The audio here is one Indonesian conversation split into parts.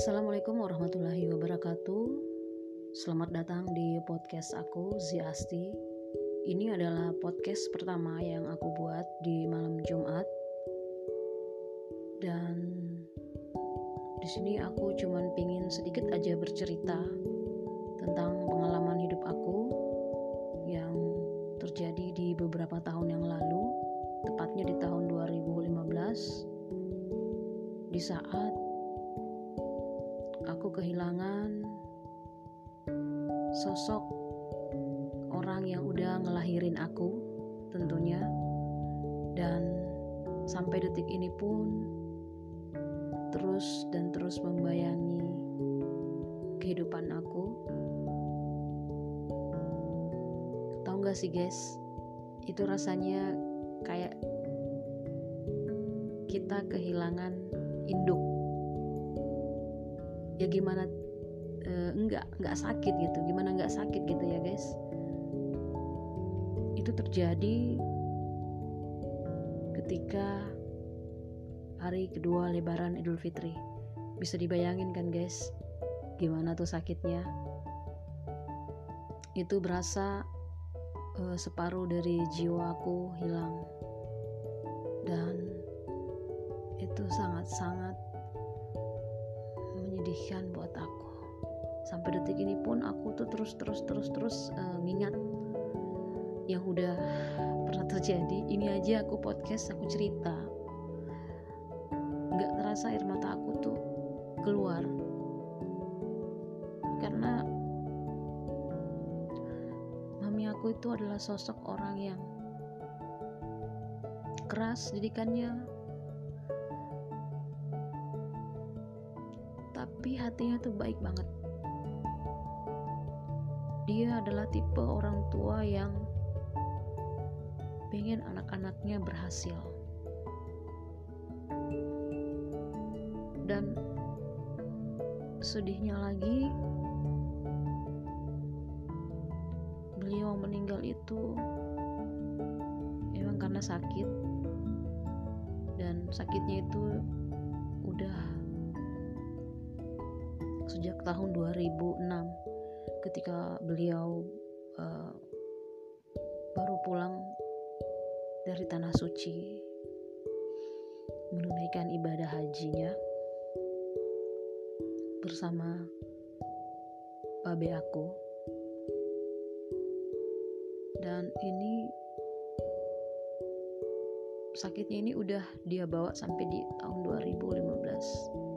Assalamualaikum warahmatullahi wabarakatuh. Selamat datang di podcast aku Ziasti. Ini adalah podcast pertama yang aku buat di malam Jumat. Dan di sini aku cuman pingin sedikit aja bercerita tentang pengalaman hidup aku yang terjadi di beberapa tahun yang lalu, tepatnya di tahun 2015 di saat aku kehilangan sosok orang yang udah ngelahirin aku tentunya. Dan sampai detik ini pun terus dan terus membayangi kehidupan aku. Tahu gak sih guys? Itu rasanya kayak kita kehilangan induk ya gimana uh, enggak enggak sakit gitu. Gimana enggak sakit gitu ya guys? Itu terjadi ketika hari kedua lebaran idul fitri. Bisa dibayangin kan guys? Gimana tuh sakitnya? Itu berasa uh, separuh dari jiwaku hilang. Dan itu sangat-sangat menyedihkan buat aku. Sampai detik ini pun aku tuh terus terus terus terus uh, ngingat yang udah pernah terjadi. Ini aja aku podcast aku cerita. Nggak terasa air mata aku tuh keluar. Karena mami aku itu adalah sosok orang yang keras didikannya hatinya tuh baik banget. Dia adalah tipe orang tua yang pengen anak-anaknya berhasil. Dan sedihnya lagi beliau meninggal itu memang karena sakit. Dan sakitnya itu udah sejak tahun 2006 ketika beliau uh, baru pulang dari tanah suci menunaikan ibadah hajinya bersama babe aku. Dan ini sakitnya ini udah dia bawa sampai di tahun 2015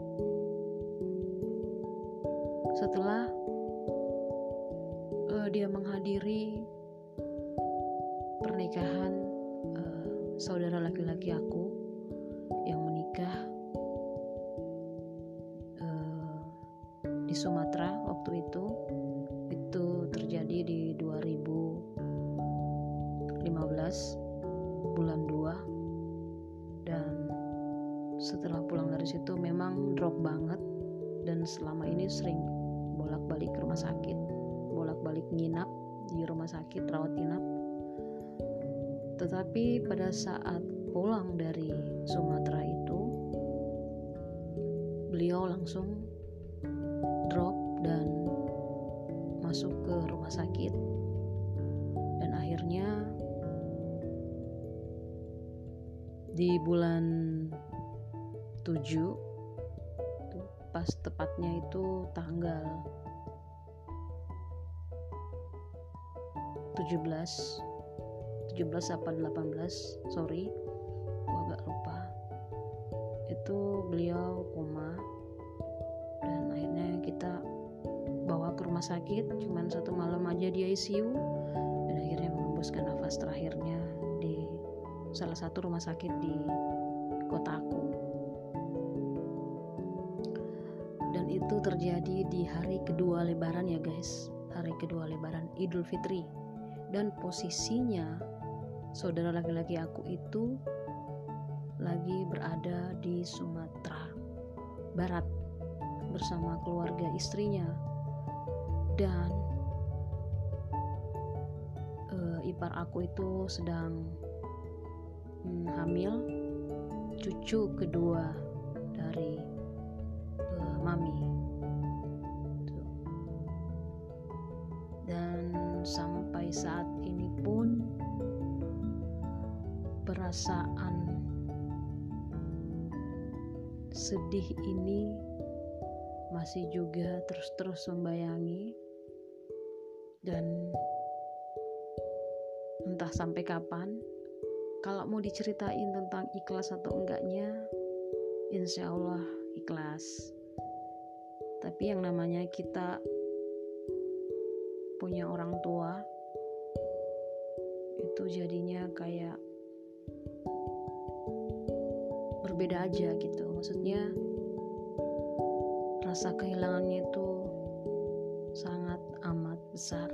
setelah uh, dia menghadiri pernikahan uh, saudara laki-laki aku yang menikah uh, di Sumatera waktu itu. Itu terjadi di 2015 bulan 2 dan setelah pulang dari situ memang drop banget. Dan selama ini sering bolak-balik ke rumah sakit. Bolak-balik nginap di rumah sakit rawat inap. Tetapi pada saat pulang dari Sumatera itu beliau langsung drop dan masuk ke rumah sakit. Dan akhirnya di bulan 7 pas tepatnya itu tanggal 17 17 apa 18 sorry. Gua agak lupa. Itu beliau koma. Dan akhirnya kita bawa ke rumah sakit. Cuman satu malam aja di ICU dan akhirnya mengembuskan nafas terakhirnya di salah satu rumah sakit di kotaku dan itu terjadi di hari kedua lebaran ya guys. Hari kedua lebaran Idul Fitri dan posisinya saudara laki-laki aku itu lagi berada di Sumatera Barat bersama keluarga istrinya dan e, ipar aku itu sedang hmm, hamil cucu kedua dari uh, mami saat ini pun perasaan sedih ini masih juga terus-terus membayangi. Dan entah sampai kapan kalau mau diceritain tentang ikhlas atau enggaknya insya Allah ikhlas. Tapi yang namanya kita punya orang tua itu jadinya kayak berbeda aja gitu. Maksudnya rasa kehilangannya itu sangat amat besar.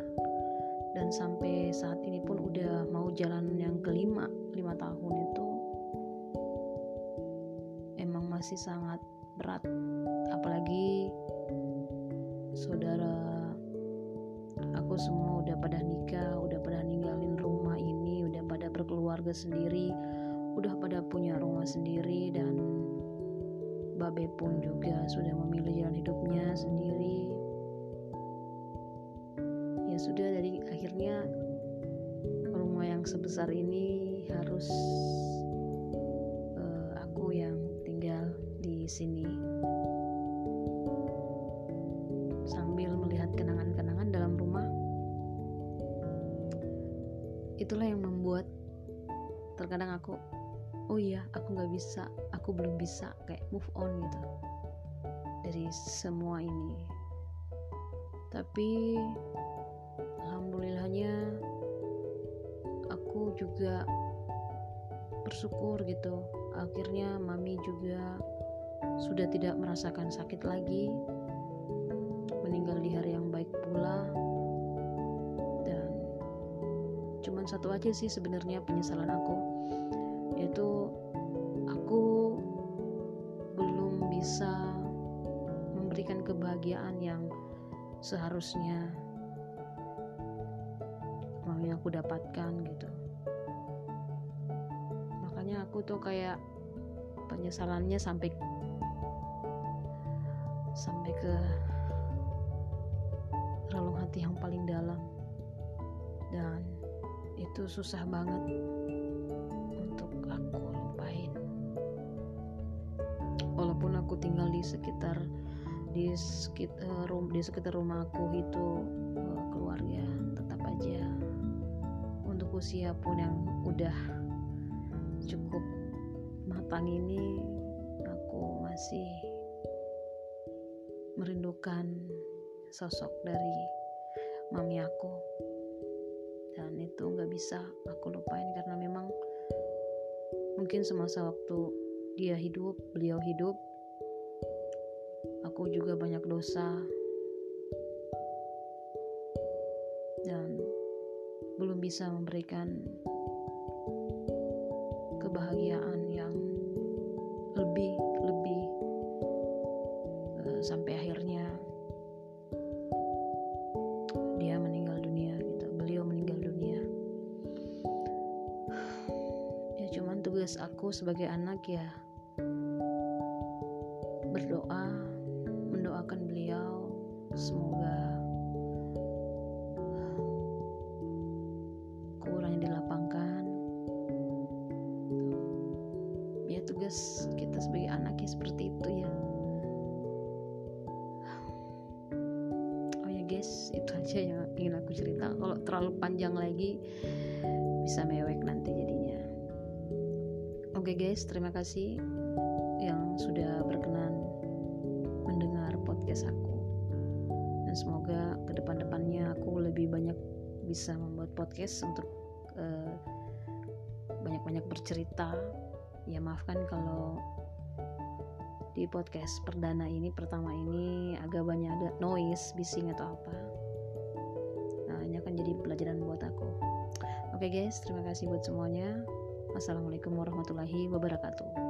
Dan sampai saat ini pun udah mau jalan yang kelima lima tahun itu emang masih sangat berat. Apalagi saudara semua udah pada nikah udah pada ninggalin rumah ini udah pada berkeluarga sendiri udah pada punya rumah sendiri dan Babe pun juga sudah memilih jalan hidupnya sendiri. Ya sudah dari akhirnya rumah yang sebesar ini harus uh, aku yang tinggal di sini. Oh iya aku nggak bisa aku belum bisa kayak move on gitu dari semua ini. Tapi alhamdulillahnya aku juga bersyukur gitu. Akhirnya mami juga sudah tidak merasakan sakit lagi meninggal di hari yang baik pula. Dan cuman satu aja sih sebenarnya penyesalan aku yaitu aku belum bisa memberikan kebahagiaan yang seharusnya mami aku dapatkan gitu. Makanya aku tuh kayak penyesalannya sampai sampai ke relung hati yang paling dalam. Dan itu susah banget aku tinggal di sekitar di sekitar rum di sekitar rumahku itu uh, keluarga tetap aja untuk usia pun yang udah cukup matang ini aku masih merindukan sosok dari mami aku dan itu nggak bisa aku lupain karena memang mungkin semasa waktu dia hidup, beliau hidup. Aku juga banyak dosa. Dan belum bisa memberikan kebahagiaan yang lebih lebih uh, sampai akhirnya dia meninggal dunia gitu. Beliau meninggal dunia. Ya cuman tugas aku sebagai anak ya tugas kita sebagai anak ya seperti itu ya. Oh ya guys itu aja yang ingin aku cerita. Kalau terlalu panjang lagi bisa mewek nanti jadinya. Oke okay guys terima kasih yang sudah berkenan mendengar podcast aku. Dan semoga ke depan-depannya aku lebih banyak bisa membuat podcast untuk banyak banyak-banyak bercerita ya maafkan kalau di podcast perdana ini pertama ini agak banyak ada noise bising atau apa. Nah ini akan jadi pelajaran buat aku. Oke okay guys terima kasih buat semuanya. Assalamualaikum warahmatullahi wabarakatuh